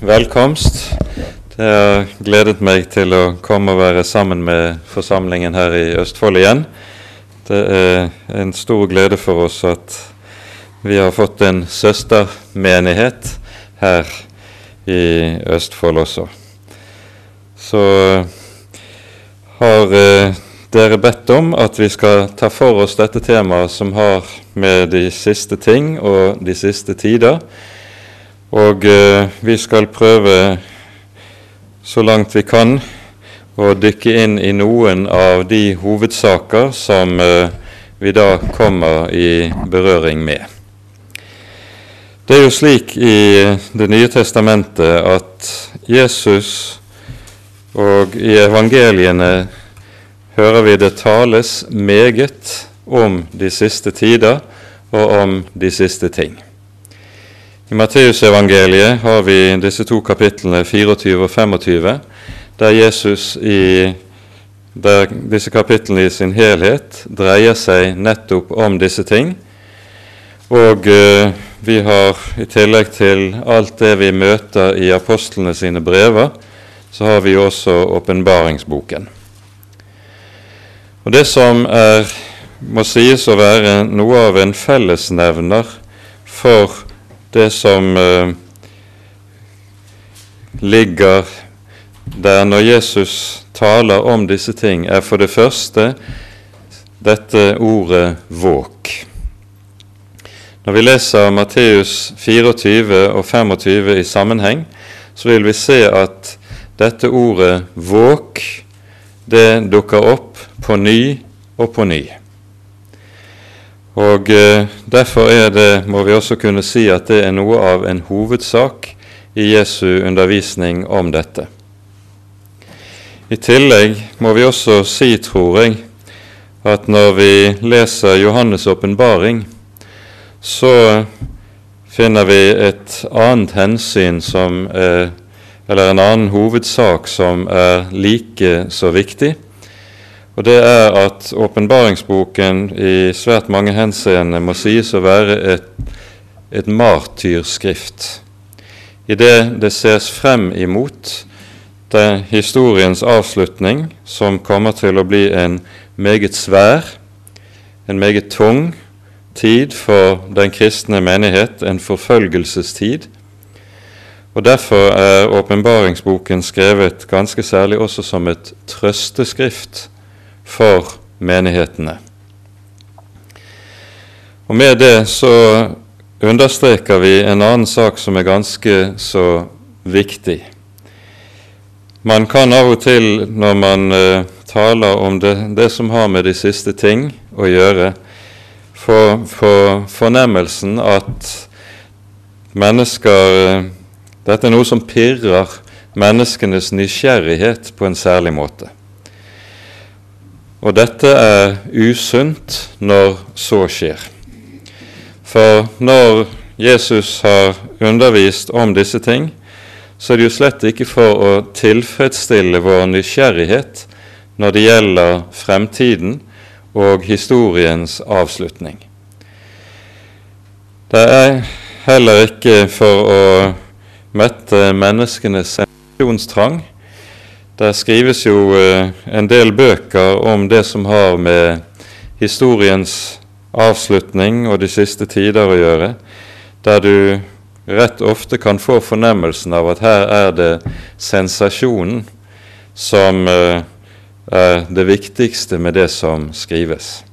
velkomst. Det har gledet meg til å komme og være sammen med forsamlingen her i Østfold igjen. Det er en stor glede for oss at vi har fått en søstermenighet her i Østfold også. Så har eh, dere bedt om at vi skal ta for oss dette temaet som har med de siste ting og de siste tider og eh, vi skal prøve så langt vi kan å dykke inn i noen av de hovedsaker som eh, vi da kommer i berøring med. Det er jo slik i Det nye testamentet at Jesus og i evangeliene hører vi det tales meget om de siste tider og om de siste ting. I Matteusevangeliet har vi disse to kapitlene 24 og 25, der Jesus i der disse kapitlene i sin helhet dreier seg nettopp om disse ting. Og eh, vi har i tillegg til alt det vi møter i apostlene sine brever, så har vi også åpenbaringsboken. Og Det som er, må sies å være noe av en fellesnevner for det som eh, ligger der når Jesus taler om disse ting, er for det første dette ordet 'våk'. Når vi leser Matteus 24 og 25 i sammenheng, så vil vi se at dette ordet 'våk' det dukker opp på ny og på ny. Og eh, Derfor er det, må vi også kunne si at det er noe av en hovedsak i Jesu undervisning om dette. I tillegg må vi også si, tror jeg, at når vi leser Johannes' åpenbaring, så finner vi et annet hensyn som er, eller en annen hovedsak som er like så viktig, og det er at åpenbaringsboken i svært mange henseende må sies å være et, et martyrskrift, i det det ses frem imot det historiens avslutning, som kommer til å bli en meget svær, en meget tung tid for den kristne menighet, en forfølgelsestid. Og Derfor er åpenbaringsboken skrevet ganske særlig også som et trøsteskrift for menighetene. Og Med det så understreker vi en annen sak som er ganske så viktig. Man kan av og til, når man uh, taler om det, det, som har med de siste ting å gjøre, få, få fornemmelsen at mennesker uh, Dette er noe som pirrer menneskenes nysgjerrighet på en særlig måte. Og dette er usunt når så skjer. For når Jesus har undervist om disse ting, så er det jo slett ikke for å tilfredsstille vår nysgjerrighet når det gjelder fremtiden og historiens avslutning. Det er heller ikke for å mette menneskenes sensasjonstrang, der skrives jo eh, en del bøker om det som har med historiens avslutning og de siste tider å gjøre, der du rett ofte kan få fornemmelsen av at her er det sensasjonen som eh, er det viktigste med det som skrives.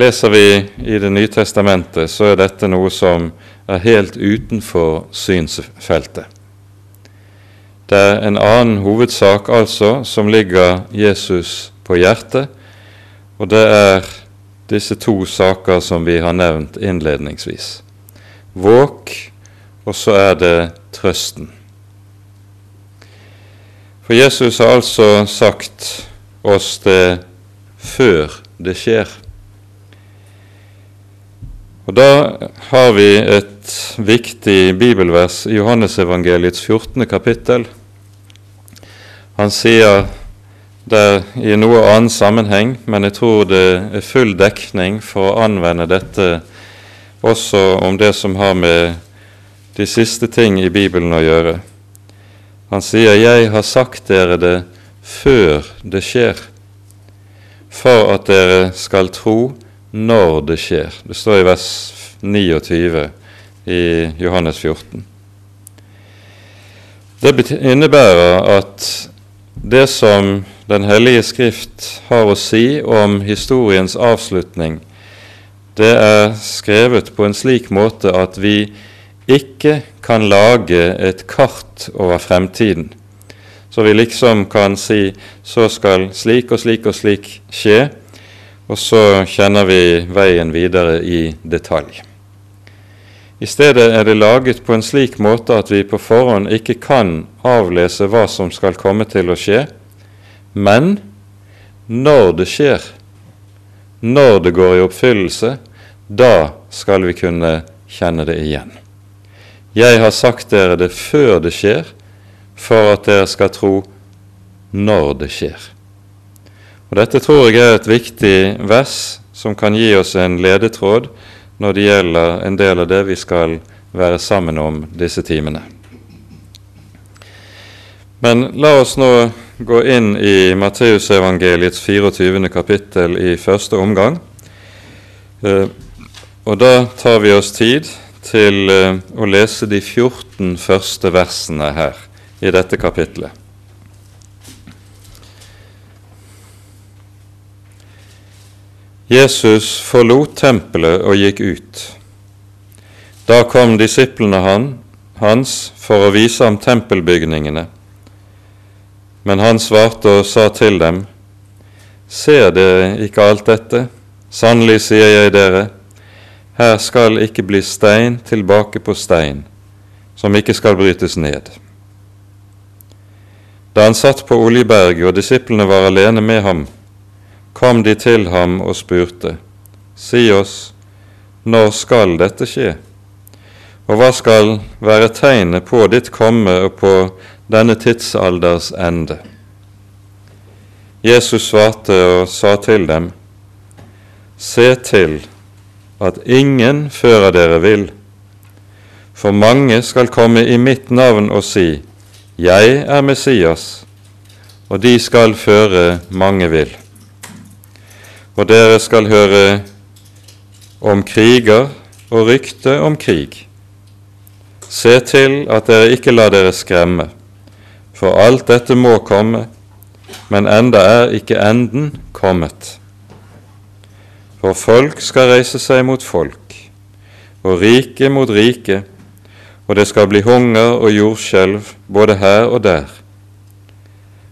Leser vi i Det nye testamentet, så er dette noe som er helt utenfor synsfeltet. Det er en annen hovedsak altså som ligger Jesus på hjertet, og det er disse to saker som vi har nevnt innledningsvis. Våk, og så er det trøsten. For Jesus har altså sagt oss det før det skjer. Og Da har vi et viktig bibelvers i Johannesevangeliets 14. kapittel, han sier der i noe annen sammenheng, men jeg tror det er full dekning for å anvende dette også om det som har med de siste ting i Bibelen å gjøre. Han sier 'Jeg har sagt dere det før det skjer', for at dere skal tro når det skjer. Det står i vers 29 i Johannes 14. Det innebærer at det som Den hellige skrift har å si om historiens avslutning, det er skrevet på en slik måte at vi ikke kan lage et kart over fremtiden. Så vi liksom kan si så skal slik og slik og slik skje, og så kjenner vi veien videre i detalj. I stedet er det laget på en slik måte at vi på forhånd ikke kan avlese hva som skal komme til å skje, men når det skjer, når det går i oppfyllelse, da skal vi kunne kjenne det igjen. Jeg har sagt dere det før det skjer, for at dere skal tro når det skjer. Og Dette tror jeg er et viktig vers som kan gi oss en ledetråd når det gjelder en del av det vi skal være sammen om disse timene. Men la oss nå gå inn i Matteusevangeliets 24. kapittel i første omgang. Eh, og da tar vi oss tid til eh, å lese de 14 første versene her i dette kapittelet. Jesus forlot tempelet og gikk ut. Da kom disiplene han, hans for å vise ham tempelbygningene. Men han svarte og sa til dem, Ser dere ikke alt dette? Sannelig sier jeg dere, her skal ikke bli stein tilbake på stein, som ikke skal brytes ned. Da han satt på Oljeberget og disiplene var alene med ham, kom de til ham og spurte, Si oss, når skal dette skje? Og hva skal være tegnet på ditt komme og på denne tidsalders ende? Jesus svarte og sa til dem, Se til at ingen fører dere vil, for mange skal komme i mitt navn og si, Jeg er Messias, og de skal føre mange vil og dere skal høre om kriger og rykte om krig. Se til at dere ikke lar dere skremme, for alt dette må komme, men enda er ikke enden kommet. For folk skal reise seg mot folk, og rike mot rike, og det skal bli hunger og jordskjelv både her og der.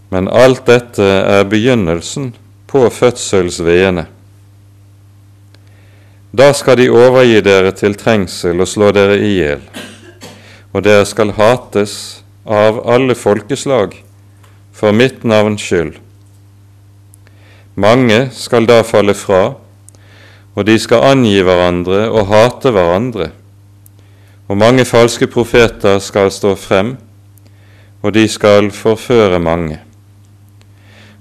Men alt dette er begynnelsen på fødselsveiene. Da skal de overgi dere til trengsel og slå dere i hjel, og dere skal hates av alle folkeslag for mitt navns skyld. Mange skal da falle fra, og de skal angi hverandre og hate hverandre. Og mange falske profeter skal stå frem, og de skal forføre mange.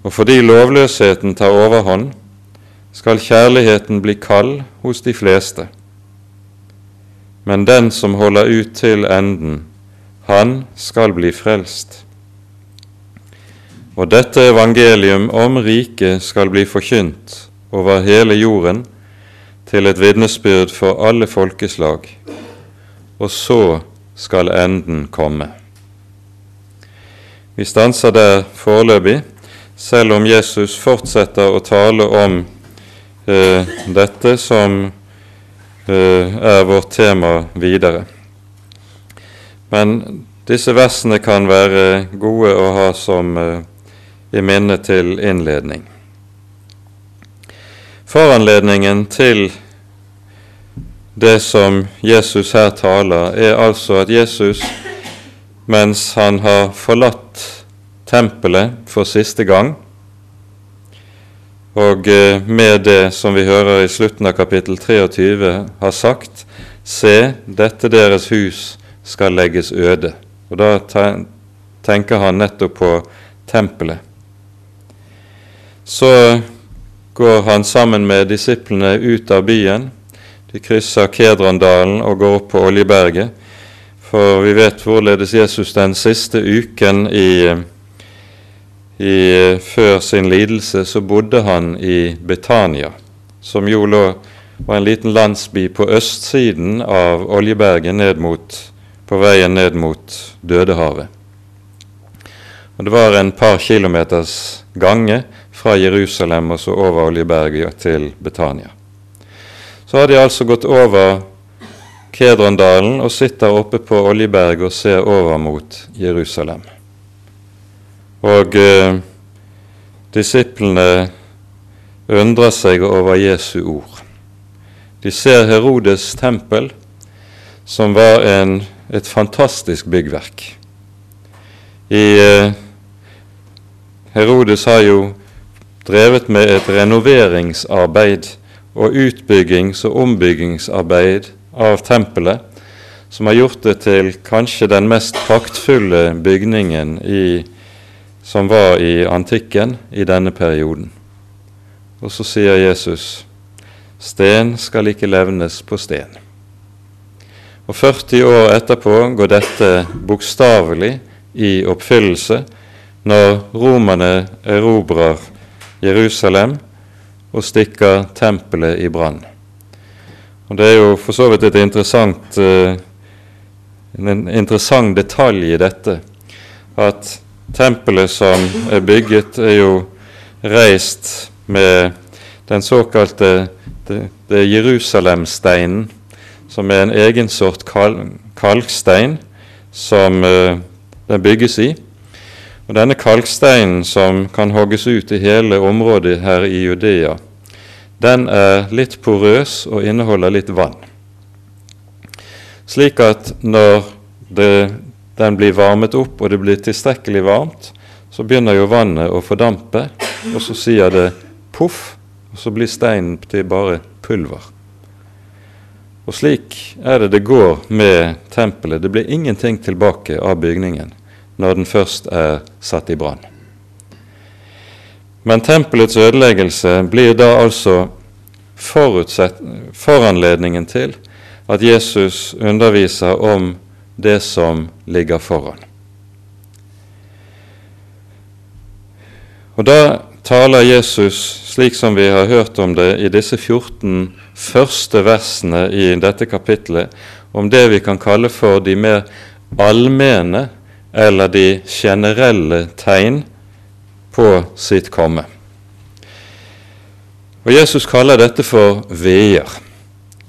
Og fordi lovløsheten tar overhånd, skal kjærligheten bli kald hos de fleste. Men den som holder ut til enden, han skal bli frelst. Og dette evangelium om riket skal bli forkynt over hele jorden til et vitnesbyrd for alle folkeslag, og så skal enden komme. Vi stanser der foreløpig selv om Jesus fortsetter å tale om eh, dette som eh, er vårt tema videre. Men disse versene kan være gode å ha som eh, i minne til innledning. Foranledningen til det som Jesus her taler, er altså at Jesus, mens han har forlatt tempelet for siste gang. Og eh, med det som vi hører i slutten av kapittel 23, har sagt Se, dette deres hus skal legges øde. Og da tenker han nettopp på tempelet. Så går han sammen med disiplene ut av byen. De krysser Kedrandalen og går opp på Oljeberget For vi vet hvorledes Jesus den siste uken i, i, før sin lidelse så bodde han i Betania, som jo lå var en liten landsby på østsiden av Oljeberget ned mot, på veien ned mot Dødehavet. Og Det var en par kilometers gange fra Jerusalem og så over Oljeberget til Betania. Så har de altså gått over Kedrondalen og sitter oppe på Oljeberget og ser over mot Jerusalem. Og eh, disiplene undrer seg over Jesu ord. De ser Herodes tempel, som var en, et fantastisk byggverk. I, eh, Herodes har jo drevet med et renoveringsarbeid og utbyggings- og ombyggingsarbeid av tempelet, som har gjort det til kanskje den mest praktfulle bygningen i, som var i antikken i denne perioden. Og så sier Jesus sten skal ikke levnes på sten. Og 40 år etterpå går dette bokstavelig i oppfyllelse når romerne erobrer Jerusalem og stikker tempelet i brann. Og Det er jo for så vidt et interessant, uh, en interessant detalj i dette at tempelet som er bygget, er jo reist med den såkalte det, det er Jerusalemsteinen, som er en egen sort kalkstein som uh, den bygges i. Og Denne kalksteinen som kan hogges ut i hele området her i Judea, den er litt porøs og inneholder litt vann. Slik at når det, den blir varmet opp og det blir tilstrekkelig varmt, så begynner jo vannet å fordampe, og så sier det poff, og så blir steinen til bare pulver. Og slik er det det går med tempelet. Det blir ingenting tilbake av bygningen når den først er satt i brann. Men tempelets ødeleggelse blir da altså foranledningen til at Jesus underviser om det som ligger foran. Og Da taler Jesus, slik som vi har hørt om det i disse 14 første versene i dette kapitlet, om det vi kan kalle for de mer allmenne eller de generelle tegn på sitt komme. Og Jesus kaller dette for veier.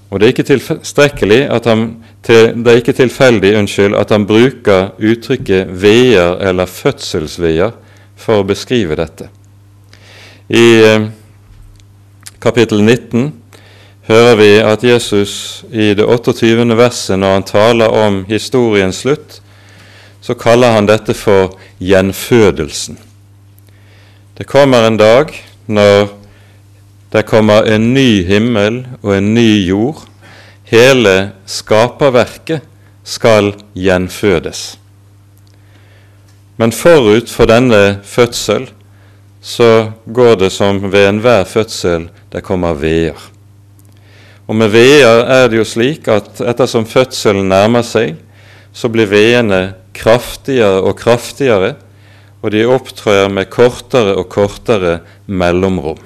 Og det er ikke tilstrekkelig at han, det er ikke tilfeldig unnskyld, at han bruker uttrykket veier eller fødselsveier for å beskrive dette. I eh, kapittel 19 hører vi at Jesus i det 28. verset, når han taler om historiens slutt, så kaller han dette for gjenfødelsen. Det kommer en dag når det kommer en ny himmel og en ny jord. Hele skaperverket skal gjenfødes. Men forut for denne fødsel så går det som ved enhver fødsel det kommer veer. Og med veer er det jo slik at ettersom fødselen nærmer seg, så blir veene kraftigere og kraftigere, og de opptrer med kortere og kortere mellomrom.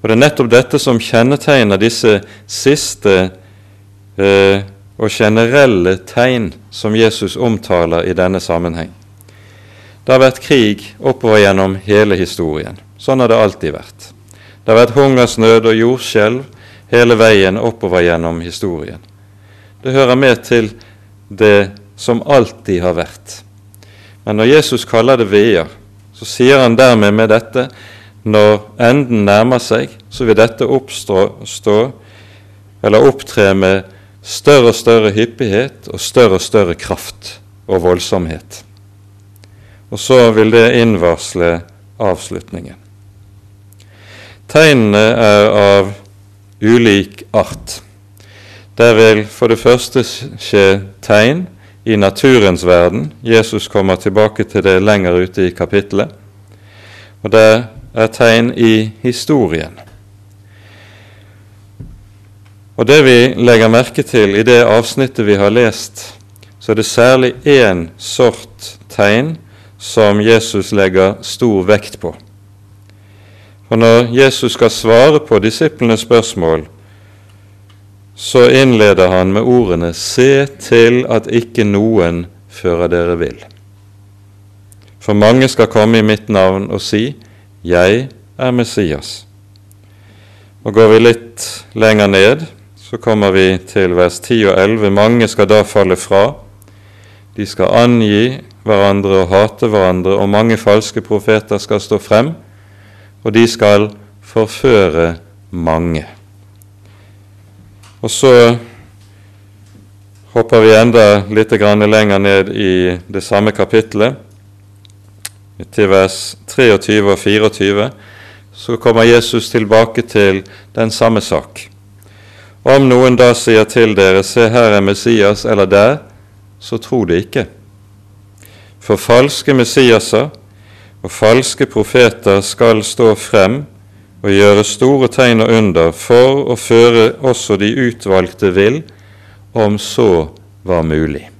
Og Det er nettopp dette som kjennetegner disse siste eh, og generelle tegn som Jesus omtaler i denne sammenheng. Det har vært krig oppover gjennom hele historien. Sånn har det alltid vært. Det har vært hungersnød og jordskjelv hele veien oppover gjennom historien. Det hører med til det som alltid har vært. Men når Jesus kaller det veer, så sier han dermed med dette når enden nærmer seg, så vil dette oppstå, stå, eller opptre med større og større hyppighet og større og større kraft og voldsomhet. Og så vil det innvarsle avslutningen. Tegnene er av ulik art. Der vil for det første skje tegn i naturens verden. Jesus kommer tilbake til det lenger ute i kapittelet. Og det er tegn i historien. Og Det vi legger merke til i det avsnittet vi har lest så er det særlig én sort tegn som Jesus legger stor vekt på. For når Jesus skal svare på disiplenes spørsmål, så innleder han med ordene 'Se til at ikke noen fører dere vill'. For mange skal komme i mitt navn og si 'Jeg er Messias'. Og Går vi litt lenger ned, så kommer vi til vers 10 og 11. Mange skal da falle fra. De skal angi hverandre og hate hverandre, og mange falske profeter skal stå frem, og de skal forføre mange. Og så hopper vi enda litt lenger ned i det samme kapittelet, til vers 23 og 24, så kommer Jesus tilbake til den samme sak. Om noen da sier til dere, se her er Messias, eller der, så tro det ikke. For falske Messiaser og falske profeter skal stå frem og gjøre store tegn og under for å føre også de utvalgte vill, om så var mulig.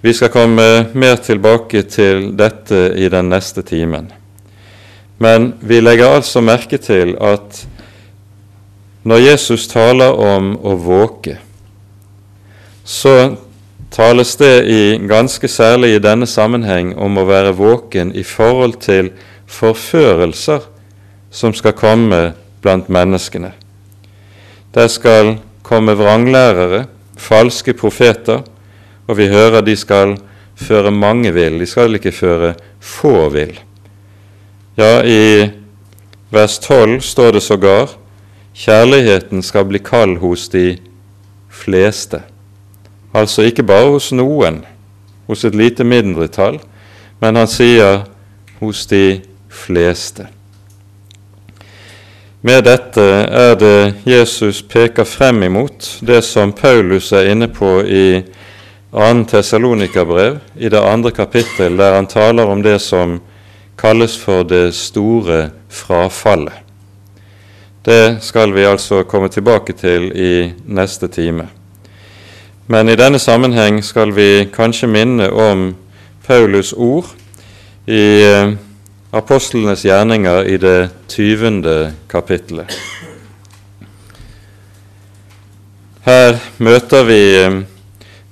Vi skal komme mer tilbake til dette i den neste timen. Men vi legger altså merke til at når Jesus taler om å våke, så tales det i, ganske særlig i denne sammenheng om å være våken i forhold til forførelser som skal komme blant menneskene. Der skal komme vranglærere, falske profeter, og vi hører de skal føre mange vill. De skal ikke føre få vill. Ja, i vers 12 står det sågar kjærligheten skal bli kald hos de fleste. Altså ikke bare hos noen, hos et lite mindretall, men han sier hos de fleste. Med dette er det Jesus peker frem imot det som Paulus er inne på i 2. Tessalonika-brev, i det andre kapittel, der han taler om det som kalles for det store frafallet. Det skal vi altså komme tilbake til i neste time. Men i denne sammenheng skal vi kanskje minne om Paulus ord i eh, apostlenes gjerninger i det tyvende kapittelet. Her møter vi eh,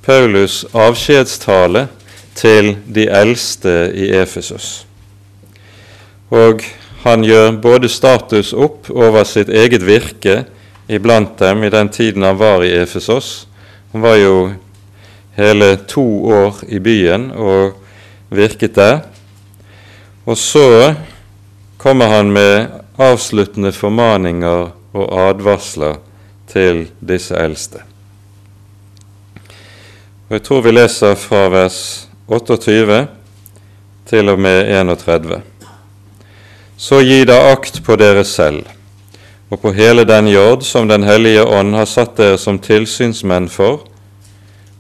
Paulus' avskjedstale til de eldste i Efesus. Og han gjør både status opp over sitt eget virke iblant dem i den tiden han var i Efesos, han var jo hele to år i byen og virket der. Og så kommer han med avsluttende formaninger og advarsler til disse eldste. Og Jeg tror vi leser fra vers 28 til og med 31. Så gi da akt på dere selv og på hele den jord som Den hellige ånd har satt dere som tilsynsmenn for,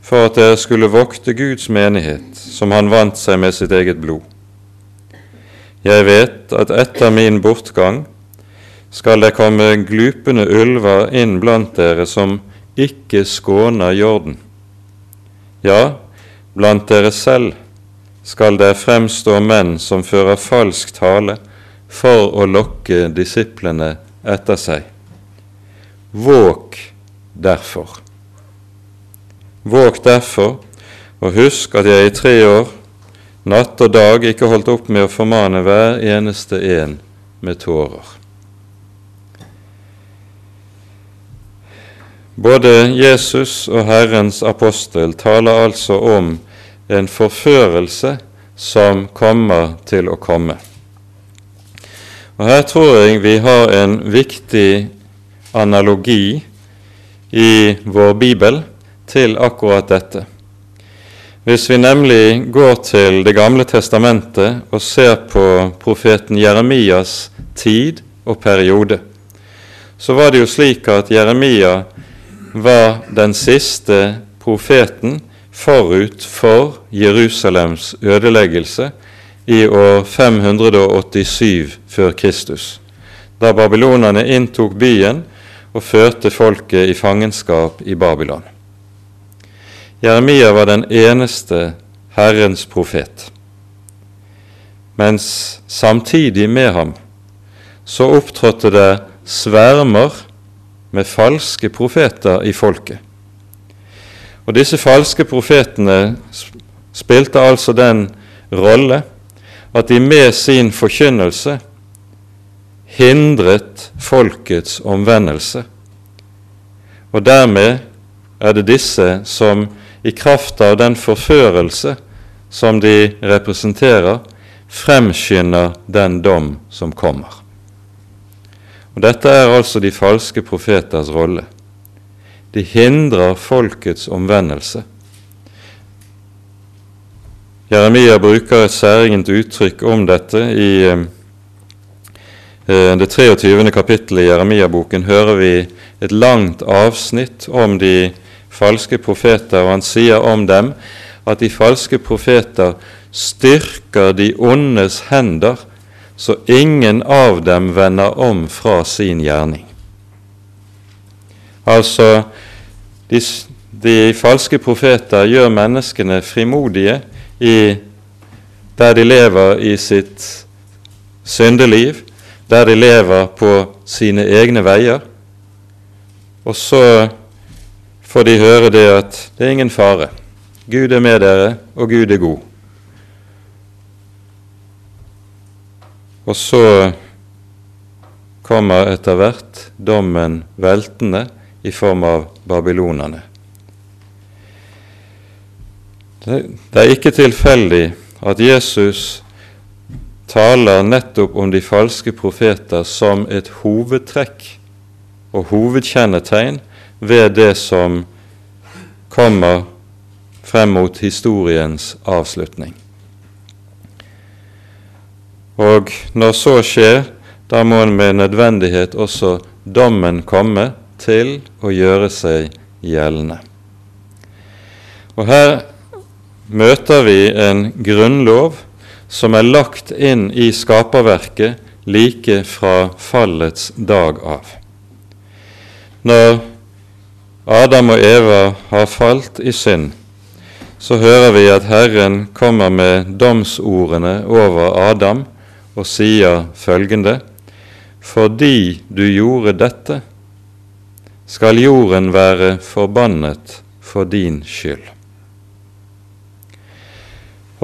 for at dere skulle vokte Guds menighet, som han vant seg med sitt eget blod. Jeg vet at etter min bortgang skal det komme glupende ulver inn blant dere som ikke skåner jorden. Ja, blant dere selv skal det fremstå menn som fører falsk tale for å lokke disiplene etter seg. Våk derfor. Våk derfor, og husk at jeg i tre år, natt og dag, ikke holdt opp med å formane hver eneste en med tårer. Både Jesus og Herrens apostel taler altså om en forførelse som kommer til å komme. Og Her tror jeg vi har en viktig analogi i vår bibel til akkurat dette. Hvis vi nemlig går til Det gamle testamentet og ser på profeten Jeremias tid og periode, så var det jo slik at Jeremia var den siste profeten forut for Jerusalems ødeleggelse i år 587 før Kristus, da babylonerne inntok byen og førte folket i fangenskap i Babylon. Jeremia var den eneste Herrens profet, mens samtidig med ham så opptrådte det svermer med falske profeter i folket. Og disse falske profetene spilte altså den rolle at de med sin forkynnelse hindret folkets omvendelse. Og dermed er det disse som i kraft av den forførelse som de representerer, fremskynder den dom som kommer. Og Dette er altså de falske profeters rolle. De hindrer folkets omvendelse. Jeremia bruker et særegent uttrykk om dette. I eh, det 23. kapittelet i Jeremia-boken hører vi et langt avsnitt om de falske profeter, og han sier om dem at de falske profeter styrker de ondes hender så ingen av dem vender om fra sin gjerning. Altså, de, de falske profeter gjør menneskene frimodige i, der de lever i sitt syndeliv, der de lever på sine egne veier. Og så får de høre det at det er ingen fare. Gud er med dere, og Gud er god. Og så kommer etter hvert dommen veltende i form av babylonerne. Det er ikke tilfeldig at Jesus taler nettopp om de falske profeter som et hovedtrekk og hovedkjennetegn ved det som kommer frem mot historiens avslutning. Og når så skjer, da må en med nødvendighet også dommen komme til å gjøre seg gjeldende. Og her møter vi en grunnlov som er lagt inn i skaperverket like fra fallets dag av. Når Adam og Eva har falt i synd, så hører vi at Herren kommer med domsordene over Adam og sier følgende.: Fordi du gjorde dette, skal jorden være forbannet for din skyld.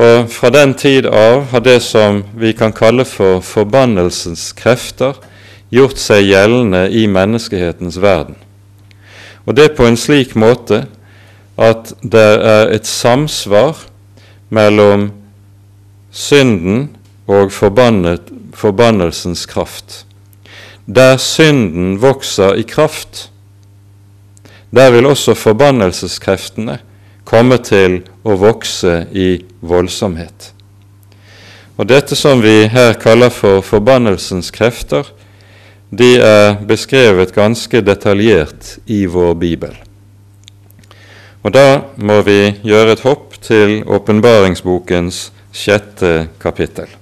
Og Fra den tid av har det som vi kan kalle for forbannelsens krefter, gjort seg gjeldende i menneskehetens verden. Og det på en slik måte at det er et samsvar mellom synden og forbannelsens kraft. Der synden vokser i kraft, der vil også forbannelseskreftene komme til å vokse i voldsomhet. Og Dette som vi her kaller for forbannelsens krefter, de er beskrevet ganske detaljert i vår bibel. Og Da må vi gjøre et hopp til åpenbaringsbokens sjette kapittel.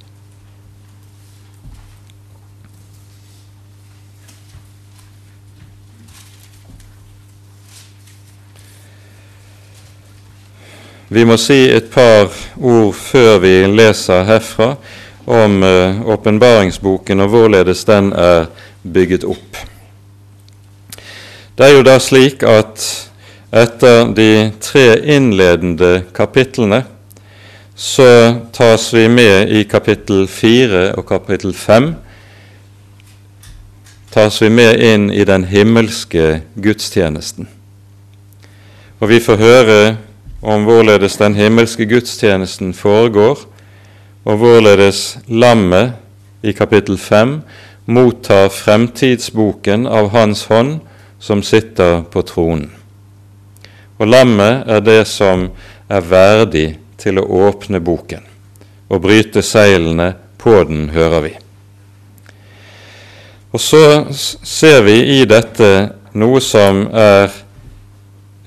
Vi må si et par ord før vi leser herfra om eh, åpenbaringsboken og hvorledes den er bygget opp. Det er jo da slik at etter de tre innledende kapitlene så tas vi med i kapittel fire og kapittel fem tas vi med inn i den himmelske gudstjenesten. Og vi får høre om hvorledes den himmelske gudstjenesten foregår, og hvorledes lammet i kapittel 5 mottar fremtidsboken av Hans hånd som sitter på tronen. Og lammet er det som er verdig til å åpne boken og bryte seilene på den, hører vi. Og så ser vi i dette noe som er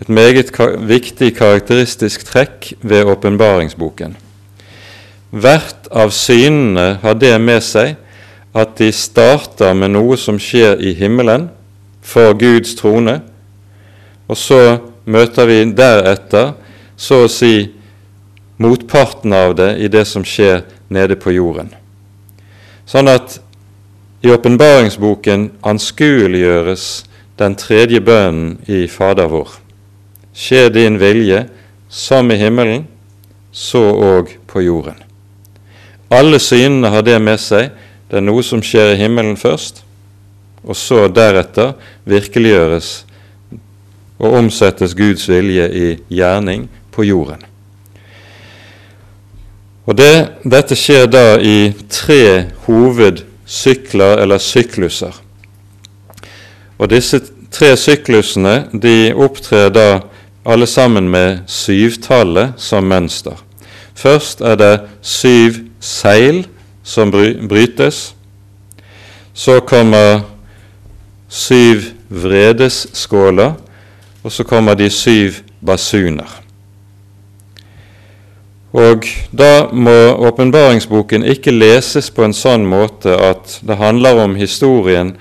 et meget viktig karakteristisk trekk ved åpenbaringsboken. Hvert av synene har det med seg at de starter med noe som skjer i himmelen, for Guds trone, og så møter vi deretter så å si motparten av det i det som skjer nede på jorden. Sånn at i åpenbaringsboken anskueliggjøres den tredje bønnen i Fader vår. Skje din vilje som i himmelen, så òg på jorden. Alle synene har det med seg. Det er noe som skjer i himmelen først, og så deretter virkeliggjøres og omsettes Guds vilje i gjerning på jorden. Og det, Dette skjer da i tre hovedsykler eller sykluser. Og Disse tre syklusene de opptrer da alle sammen med syvtallet som mønster. Først er det syv seil som brytes. Så kommer syv vredesskåler, og så kommer de syv basuner. Og da må åpenbaringsboken ikke leses på en sånn måte at det handler om historien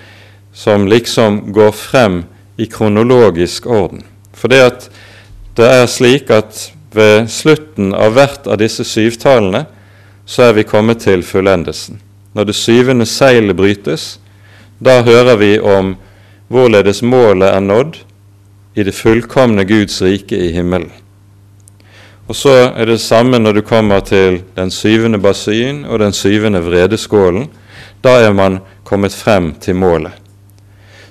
som liksom går frem i kronologisk orden. For det at det er slik at ved slutten av hvert av disse syvtalene så er vi kommet til fullendelsen. Når det syvende seilet brytes, da hører vi om hvorledes målet er nådd i det fullkomne Guds rike i himmelen. Og så er det samme når du kommer til den syvende basin og den syvende vredeskålen. Da er man kommet frem til målet.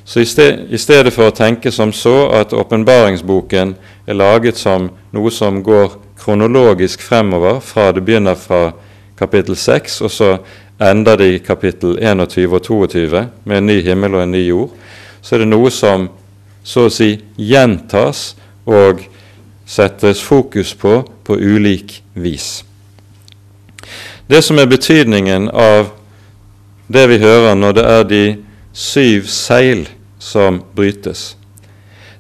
Så i, sted, i stedet for å tenke som så at åpenbaringsboken er laget som noe som går kronologisk fremover, fra det begynner fra kapittel 6, og så ender det i kapittel 21 og 22 med en ny himmel og en ny jord, så er det noe som så å si gjentas og settes fokus på på ulik vis. Det som er betydningen av det vi hører når det er de syv seil som brytes,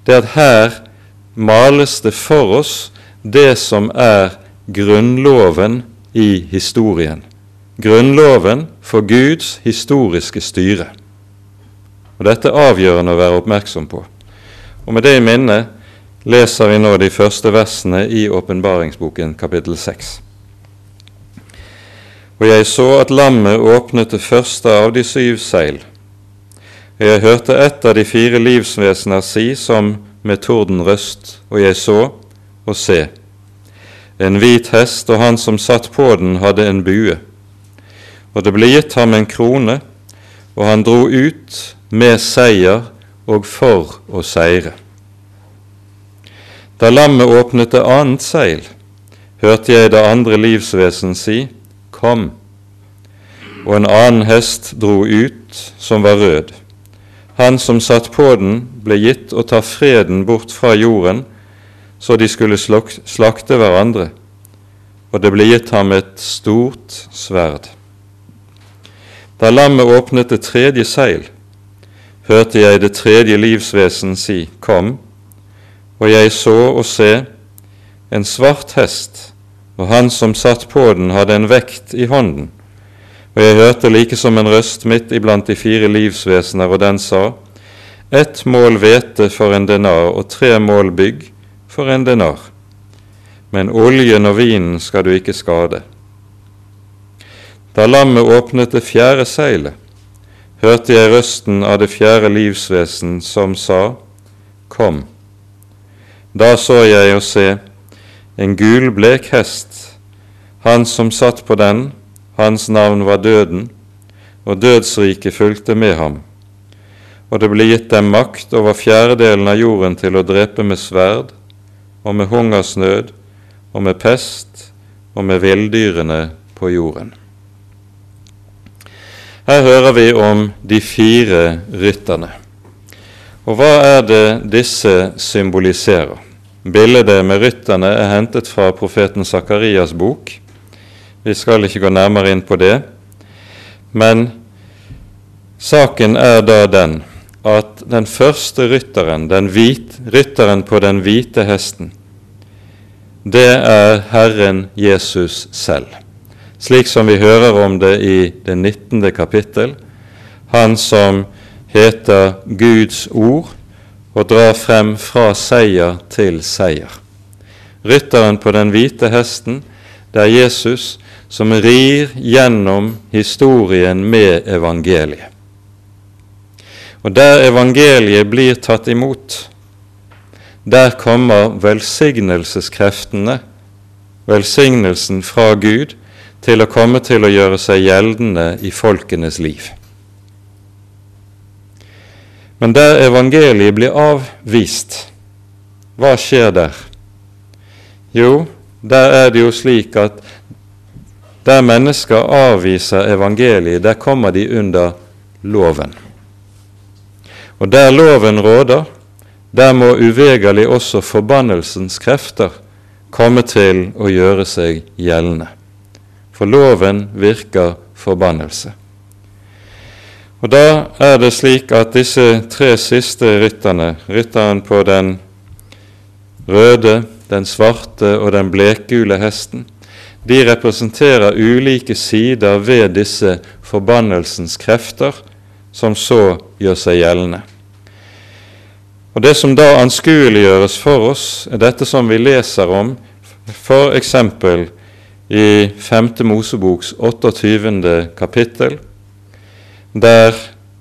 det at her males det for oss det som er grunnloven i historien. Grunnloven for Guds historiske styre. Og Dette er avgjørende å være oppmerksom på. Og Med det i minne leser vi nå de første versene i åpenbaringsboken kapittel 6. Og jeg så at lammet åpnet det første av de syv seil. Jeg hørte ett av de fire livsvesener si som med tordenrøst, og jeg så og se. En hvit hest, og han som satt på den, hadde en bue. Og det ble gitt ham en krone, og han dro ut med seier og for å seire. Da lammet åpnet det annet seil, hørte jeg det andre livsvesen si, Kom. Og en annen hest dro ut, som var rød. Han som satt på den, ble gitt å ta freden bort fra jorden, så de skulle slakte hverandre, og det ble gitt ham et stort sverd. Da lammet åpnet det tredje seil, hørte jeg det tredje livsvesen si, Kom og jeg så og se en svart hest, og han som satt på den, hadde en vekt i hånden. Og jeg hørte like som en røst midt iblant de fire livsvesener, og den sa:" Ett mål hvete for en denar og tre mål bygg for en denar. Men oljen og vinen skal du ikke skade. Da lammet åpnet det fjerde seilet, hørte jeg røsten av det fjerde livsvesen som sa:" Kom. Da så jeg å se en gul, blek hest. Han som satt på den, hans navn var Døden, og dødsriket fulgte med ham. Og det ble gitt dem makt over fjerdedelen av jorden til å drepe med sverd og med hungersnød og med pest og med villdyrene på jorden. Her hører vi om de fire rytterne. Og hva er det disse symboliserer? Bildet med rytterne er hentet fra profeten Sakarias bok. Vi skal ikke gå nærmere inn på det. Men saken er da den at den første rytteren, den hvit, rytteren på den hvite hesten, det er Herren Jesus selv, slik som vi hører om det i det 19. kapittel. Han som heter Guds ord og drar frem fra seier til seier. rytteren på den hvite hesten, det er Jesus som rir gjennom historien med evangeliet. Og der evangeliet blir tatt imot, der kommer velsignelseskreftene, velsignelsen fra Gud, til å komme til å gjøre seg gjeldende i folkenes liv. Men der evangeliet blir avvist, hva skjer der? Jo, der er det jo slik at der mennesker avviser evangeliet, der kommer de under loven. Og der loven råder, der må uvegerlig også forbannelsens krefter komme til å gjøre seg gjeldende. For loven virker forbannelse. Og Da er det slik at disse tre siste rytterne, rytteren på den røde, den svarte og den blekgule hesten, de representerer ulike sider ved disse forbannelsens krefter, som så gjør seg gjeldende. Og Det som da anskueliggjøres for oss, er dette som vi leser om f.eks. i 5. Moseboks 28. kapittel, der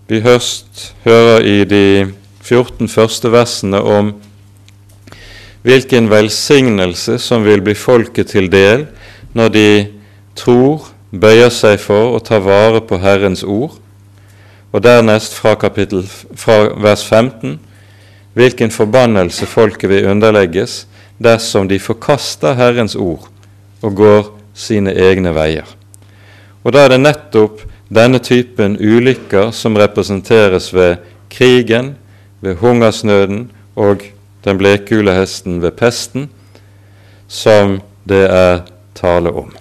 vi høst hører i de 14 første versene om hvilken velsignelse som vil bli folket til del når de tror, bøyer seg for å ta vare på Herrens ord, og dernest fra, kapittel, fra vers 15 hvilken forbannelse folket vil underlegges dersom de forkaster Herrens ord og går sine egne veier. Og Da er det nettopp denne typen ulykker som representeres ved krigen, ved hungersnøden og den blekgule hesten ved pesten, som det er tale om.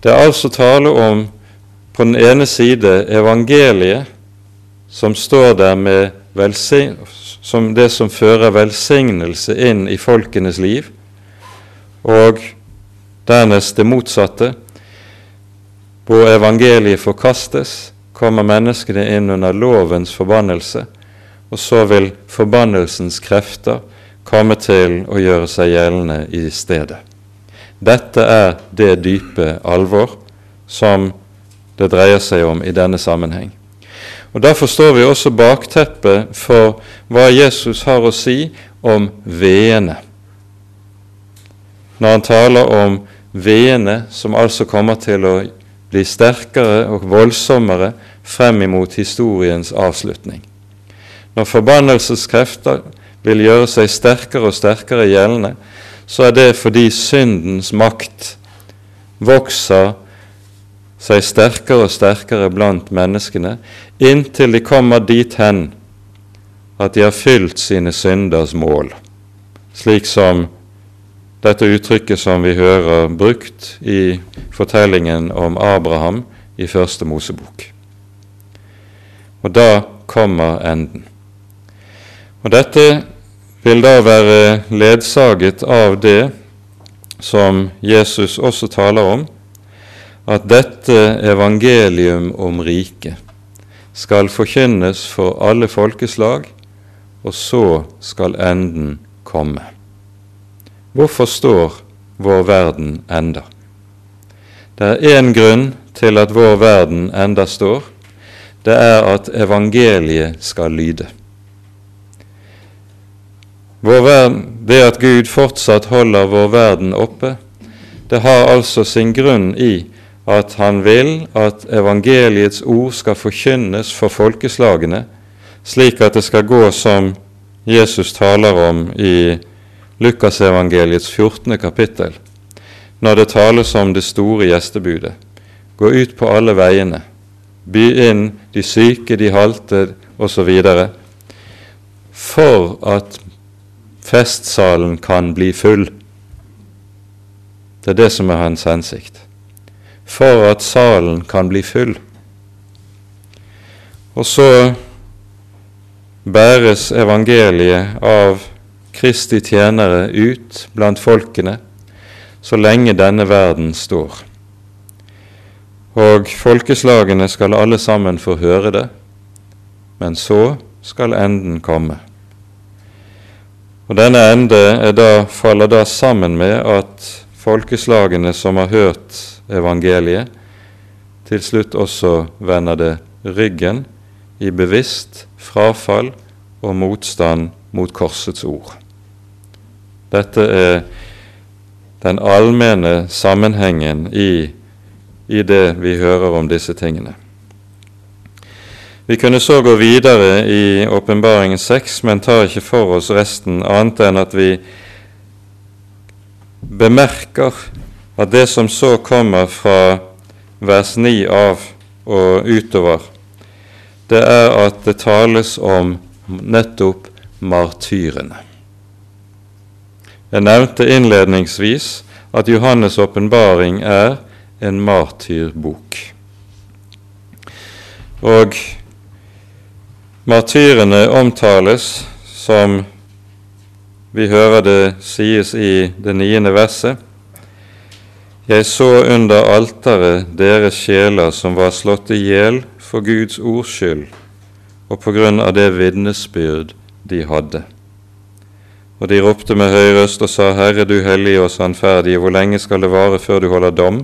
Det er altså tale om på den ene side evangeliet, som står der med som det som fører velsignelse inn i folkenes liv, og dernest det motsatte, hvor evangeliet forkastes, kommer menneskene inn under lovens forbannelse, og så vil forbannelsens krefter komme til å gjøre seg gjeldende i stedet. Dette er det dype alvor som det dreier seg om i denne sammenheng. Og Derfor står vi også bakteppet for hva Jesus har å si om veene. Når han taler om veene som altså kommer til å bli sterkere og voldsommere frem imot historiens avslutning. Når forbannelseskrefter vil gjøre seg sterkere og sterkere gjeldende, så er det fordi syndens makt vokser seg sterkere og sterkere blant menneskene, inntil de kommer dit hen at de har fylt sine synders mål, slik som dette uttrykket som vi hører brukt i fortellingen om Abraham i Første Mosebok. Og da kommer enden. Og Dette vil da være ledsaget av det som Jesus også taler om, at dette evangelium om riket skal forkynnes for alle folkeslag, og så skal enden komme. Hvorfor står vår verden enda? Det er én grunn til at vår verden enda står. Det er at evangeliet skal lyde. Verden, det at Gud fortsatt holder vår verden oppe, det har altså sin grunn i at han vil at evangeliets ord skal forkynnes for folkeslagene, slik at det skal gå som Jesus taler om i Lukasevangeliets 14. kapittel, når det tales om det store gjestebudet. Gå ut på alle veiene, by inn de syke, de halte osv., for at festsalen kan bli full. Det er det som er hans hensikt. For at salen kan bli full. Og så bæres evangeliet av Kristi tjenere ut blant folkene så lenge denne verden står. Og folkeslagene skal alle sammen få høre det, men så skal enden komme. Og Denne ende da, faller da sammen med at folkeslagene som har hørt evangeliet, til slutt også vender det ryggen i bevisst frafall og motstand mot korsets ord. Dette er den allmenne sammenhengen i, i det vi hører om disse tingene. Vi kunne så gå videre i Åpenbaringen 6, men tar ikke for oss resten annet enn at vi bemerker at det som så kommer fra vers 9 av og utover, det er at det tales om nettopp martyrene. Jeg nevnte innledningsvis at Johannes' åpenbaring er en martyrbok. Og martyrene omtales som vi hører det sies i det niende verset. Jeg så under alteret deres sjeler som var slått i hjel for Guds ords skyld og på grunn av det vitnesbyrd de hadde. Og de ropte med høy røst og sa, Herre, du hellige og sannferdige, hvor lenge skal det vare før du holder dom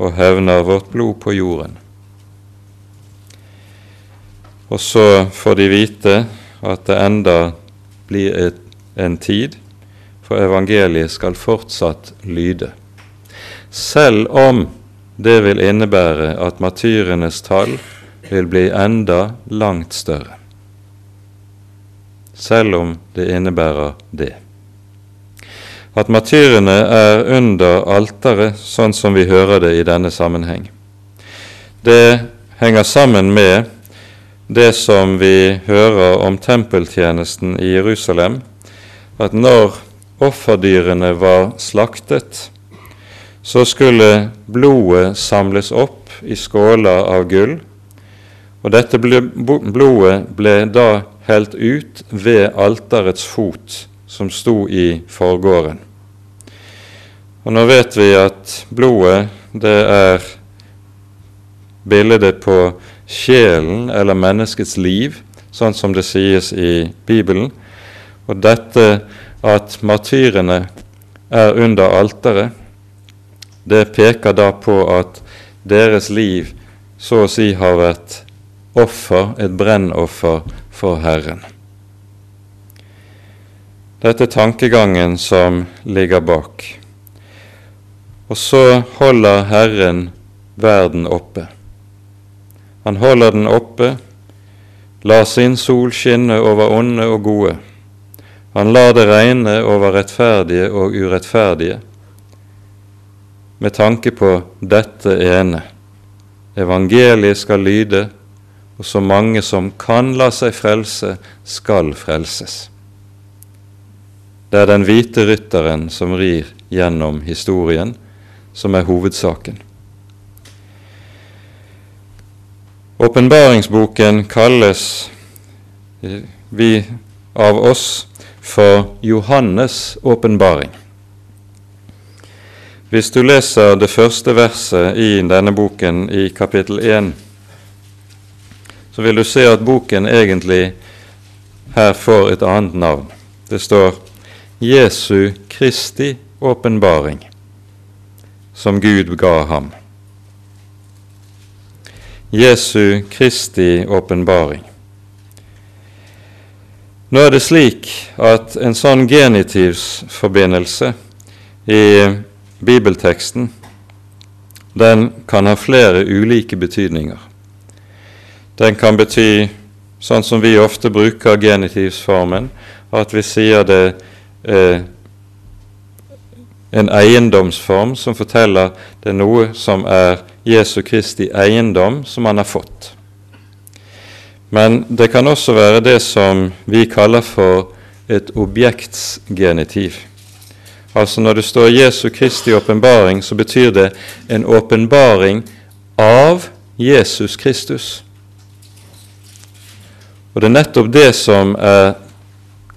og hevner vårt blod på jorden? Og så får de vite at det enda blir et, en tid, for evangeliet skal fortsatt lyde. Selv om det vil innebære at matyrenes tall vil bli enda langt større selv om det innebærer det. At matyrene er under alteret, sånn som vi hører det i denne sammenheng, det henger sammen med det som vi hører om tempeltjenesten i Jerusalem, at når offerdyrene var slaktet, så skulle blodet samles opp i skåler av gull, og dette blodet ble da helt ut ved alterets fot, som sto i forgården. Og Nå vet vi at blodet, det er bildet på sjelen eller menneskets liv, sånn som det sies i Bibelen. Og dette at martyrene er under alteret, det peker da på at deres liv så å si har vært offer, et brennoffer for Herren. Dette er tankegangen som ligger bak. Og så holder Herren verden oppe. Han holder den oppe, lar sin sol skinne over onde og gode. Han lar det regne over rettferdige og urettferdige, med tanke på dette ene. Evangeliet skal lyde, og så mange som kan la seg frelse, skal frelses. Det er den hvite rytteren som rir gjennom historien, som er hovedsaken. Åpenbaringsboken kalles vi av oss for Johannes' åpenbaring. Hvis du leser det første verset i denne boken i kapittel 1, så vil du se at boken egentlig her får et annet navn. Det står Jesu Kristi åpenbaring, som Gud ga ham. Jesu Kristi åpenbaring. Nå er det slik at en sånn genitivsforbindelse i bibelteksten den kan ha flere ulike betydninger. Den kan bety, sånn som vi ofte bruker genitivsformen, at vi sier det eh, en eiendomsform som forteller det er noe som er Jesu Kristi eiendom, som han har fått. Men det kan også være det som vi kaller for et objektsgenitiv. Altså når det står Jesu Kristi åpenbaring, så betyr det en åpenbaring av Jesus Kristus. Og det er nettopp det som er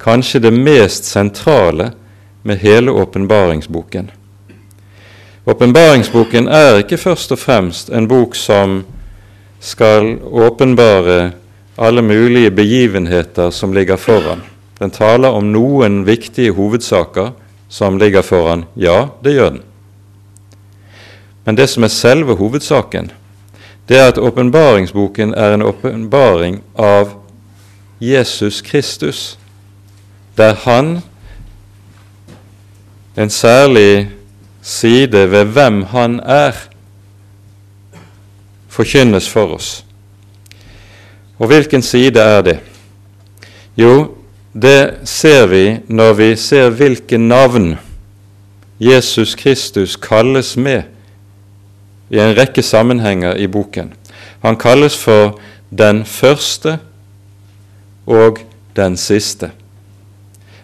kanskje det mest sentrale med hele åpenbaringsboken. Åpenbaringsboken er ikke først og fremst en bok som skal åpenbare alle mulige begivenheter som ligger foran. Den taler om noen viktige hovedsaker som ligger foran. Ja, det gjør den. Men det som er selve hovedsaken, det er at åpenbaringsboken er en åpenbaring av Jesus Kristus, der han, en særlig side ved hvem han er, forkynnes for oss. Og hvilken side er det? Jo, det ser vi når vi ser hvilke navn Jesus Kristus kalles med i en rekke sammenhenger i boken. Han kalles for den første og den siste.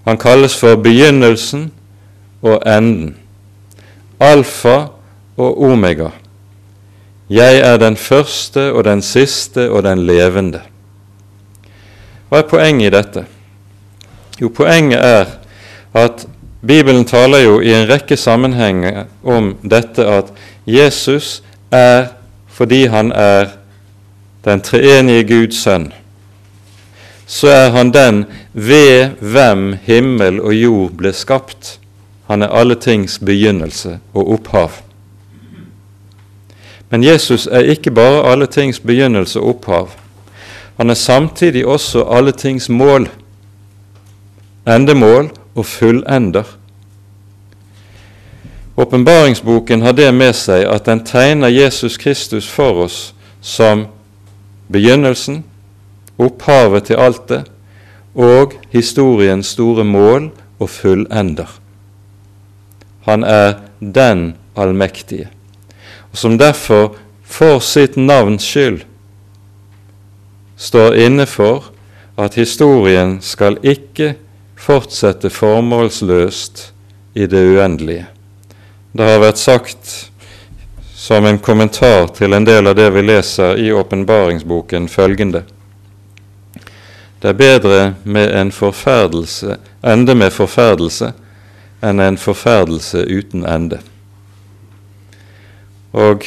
Han kalles for begynnelsen og enden, alfa og omega. Jeg er den første og den siste og den levende. Hva er poenget i dette? Jo, poenget er at Bibelen taler jo i en rekke sammenhenger om dette at Jesus er fordi han er den treenige Guds sønn, så er han den ved hvem himmel og jord ble skapt. Han er alle tings begynnelse og opphav. Men Jesus er ikke bare alle tings begynnelse og opphav. Han er samtidig også alle tings mål, endemål og fullender. Åpenbaringsboken har det med seg at den tegner Jesus Kristus for oss som begynnelsen, opphavet til alt det, og historiens store mål og fullender. Han er den allmektige, som derfor for sitt navns skyld står inne for at historien skal ikke fortsette formålsløst i det uendelige. Det har vært sagt som en kommentar til en del av det vi leser i åpenbaringsboken, følgende Det er bedre med en forferdelse, ende med forferdelse enn en forferdelse uten ende. Og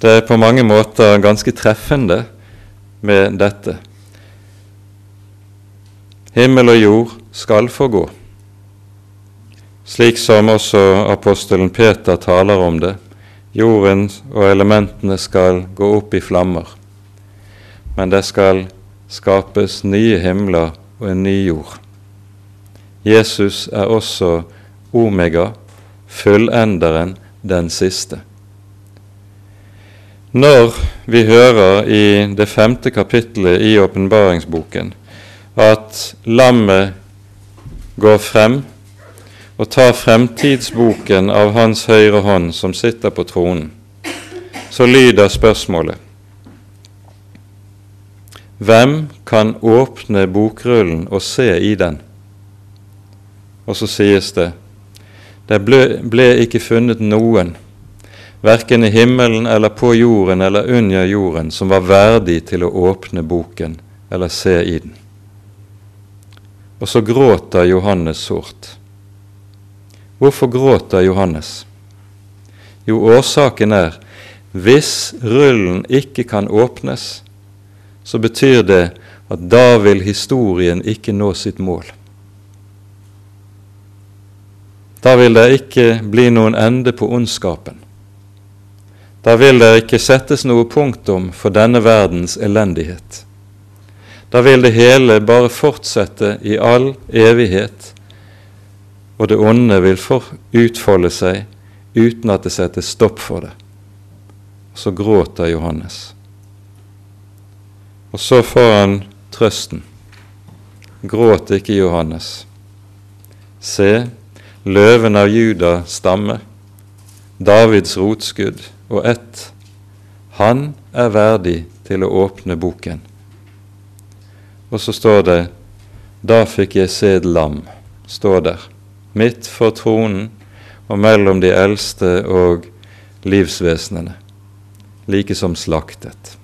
det er på mange måter ganske treffende med dette. Himmel og jord skal forgå, slik som også apostelen Peter taler om det. Jorden og elementene skal gå opp i flammer, men det skal skapes nye himler og en ny jord. Jesus er også omega, fullenderen, den siste. Når vi hører i det femte kapittelet i åpenbaringsboken at lammet går frem og tar fremtidsboken av Hans høyre hånd som sitter på tronen, så lyder spørsmålet Hvem kan åpne bokrullen og se i den? Og så sies det det ble, ble ikke funnet noen verken i himmelen eller på jorden eller under jorden, som var verdig til å åpne boken eller se i den. Og så gråter Johannes sårt. Hvorfor gråter Johannes? Jo, årsaken er hvis rullen ikke kan åpnes, så betyr det at da vil historien ikke nå sitt mål. Da vil det ikke bli noen ende på ondskapen. Da vil det ikke settes noe punktum for denne verdens elendighet. Da vil det hele bare fortsette i all evighet, og det onde vil utfolde seg uten at det settes stopp for det. Så gråter Johannes. Og så får han trøsten. Gråt ikke, Johannes. Se, løven av Juda stamme, Davids rotskudd og ett. Han er verdig til å åpne boken. Og så står det Da fikk jeg se et lam, står der, midt for tronen og mellom de eldste og livsvesenene, like som slaktet.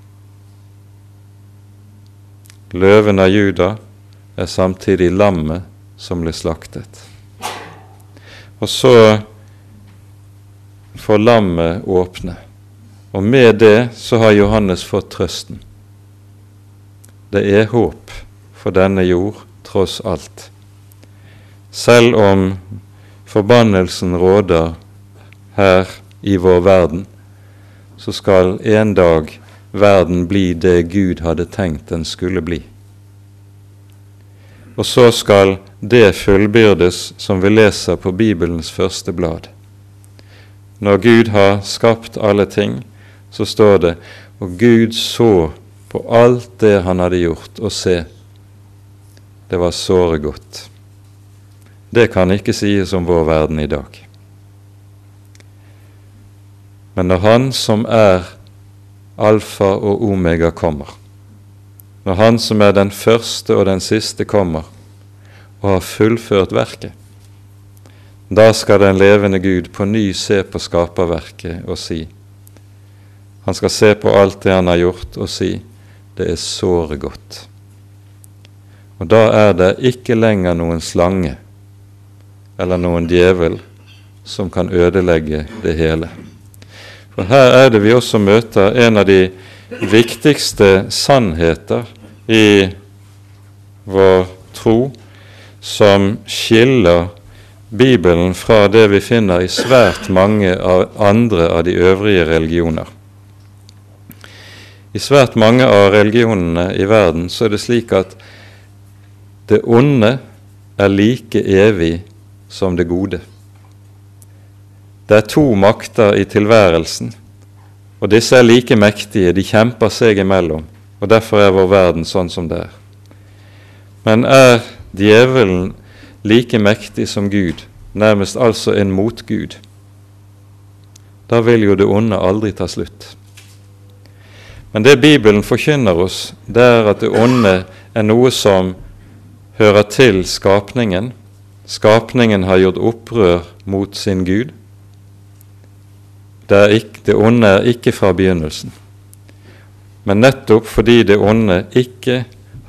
Løven av Juda er samtidig lammet som ble slaktet. Og så får lammet åpne. Og med det så har Johannes fått trøsten. Det er håp for denne jord tross alt. selv om forbannelsen råder her i vår verden, så skal en dag verden bli det Gud hadde tenkt den skulle bli. Og så skal det fullbyrdes som vi leser på Bibelens første blad. Når Gud har skapt alle ting, så står det og Gud så på alt det han hadde gjort, og se, det var såre godt. Det kan ikke sies om vår verden i dag. Men når Han som er alfa og omega, kommer, når Han som er den første og den siste, kommer og har fullført verket, da skal den levende Gud på ny se på skaperverket og si Han skal se på alt det han har gjort, og si det er såre godt. Og da er det ikke lenger noen slange eller noen djevel som kan ødelegge det hele. For her er det vi også møter en av de viktigste sannheter i vår tro som skiller Bibelen fra det vi finner i svært mange av andre av de øvrige religioner. I svært mange av religionene i verden så er det slik at det onde er like evig som det gode. Det er to makter i tilværelsen, og disse er like mektige, de kjemper seg imellom, og derfor er vår verden sånn som det er. Men er djevelen like mektig som Gud, nærmest altså en motgud, da vil jo det onde aldri ta slutt. Men det Bibelen forkynner oss, det er at det onde er noe som hører til skapningen. Skapningen har gjort opprør mot sin Gud. Det, ikke, det onde er ikke fra begynnelsen. Men nettopp fordi det onde ikke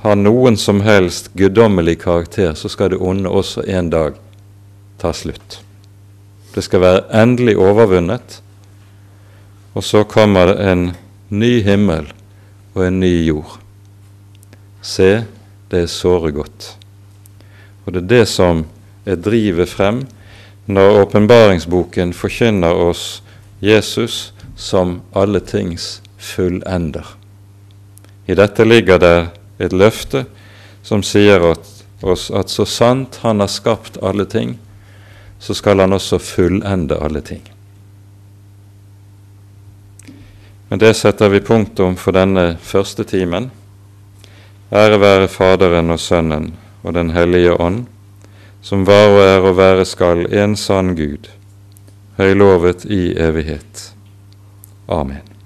har noen som helst guddommelig karakter, så skal det onde også en dag ta slutt. Det skal være endelig overvunnet, og så kommer det en ny himmel og en ny jord. Se, det er såre godt. Og det er det som er drivet frem når åpenbaringsboken forkynner oss Jesus som alle tings fullender. I dette ligger det et løfte som sier oss at så sant Han har skapt alle ting, så skal Han også fullende alle ting. Men det setter vi punktum for denne første timen. Ære være Faderen og Sønnen og Den hellige ånd, som var og er og være skal en sann Gud, høylovet i evighet. Amen.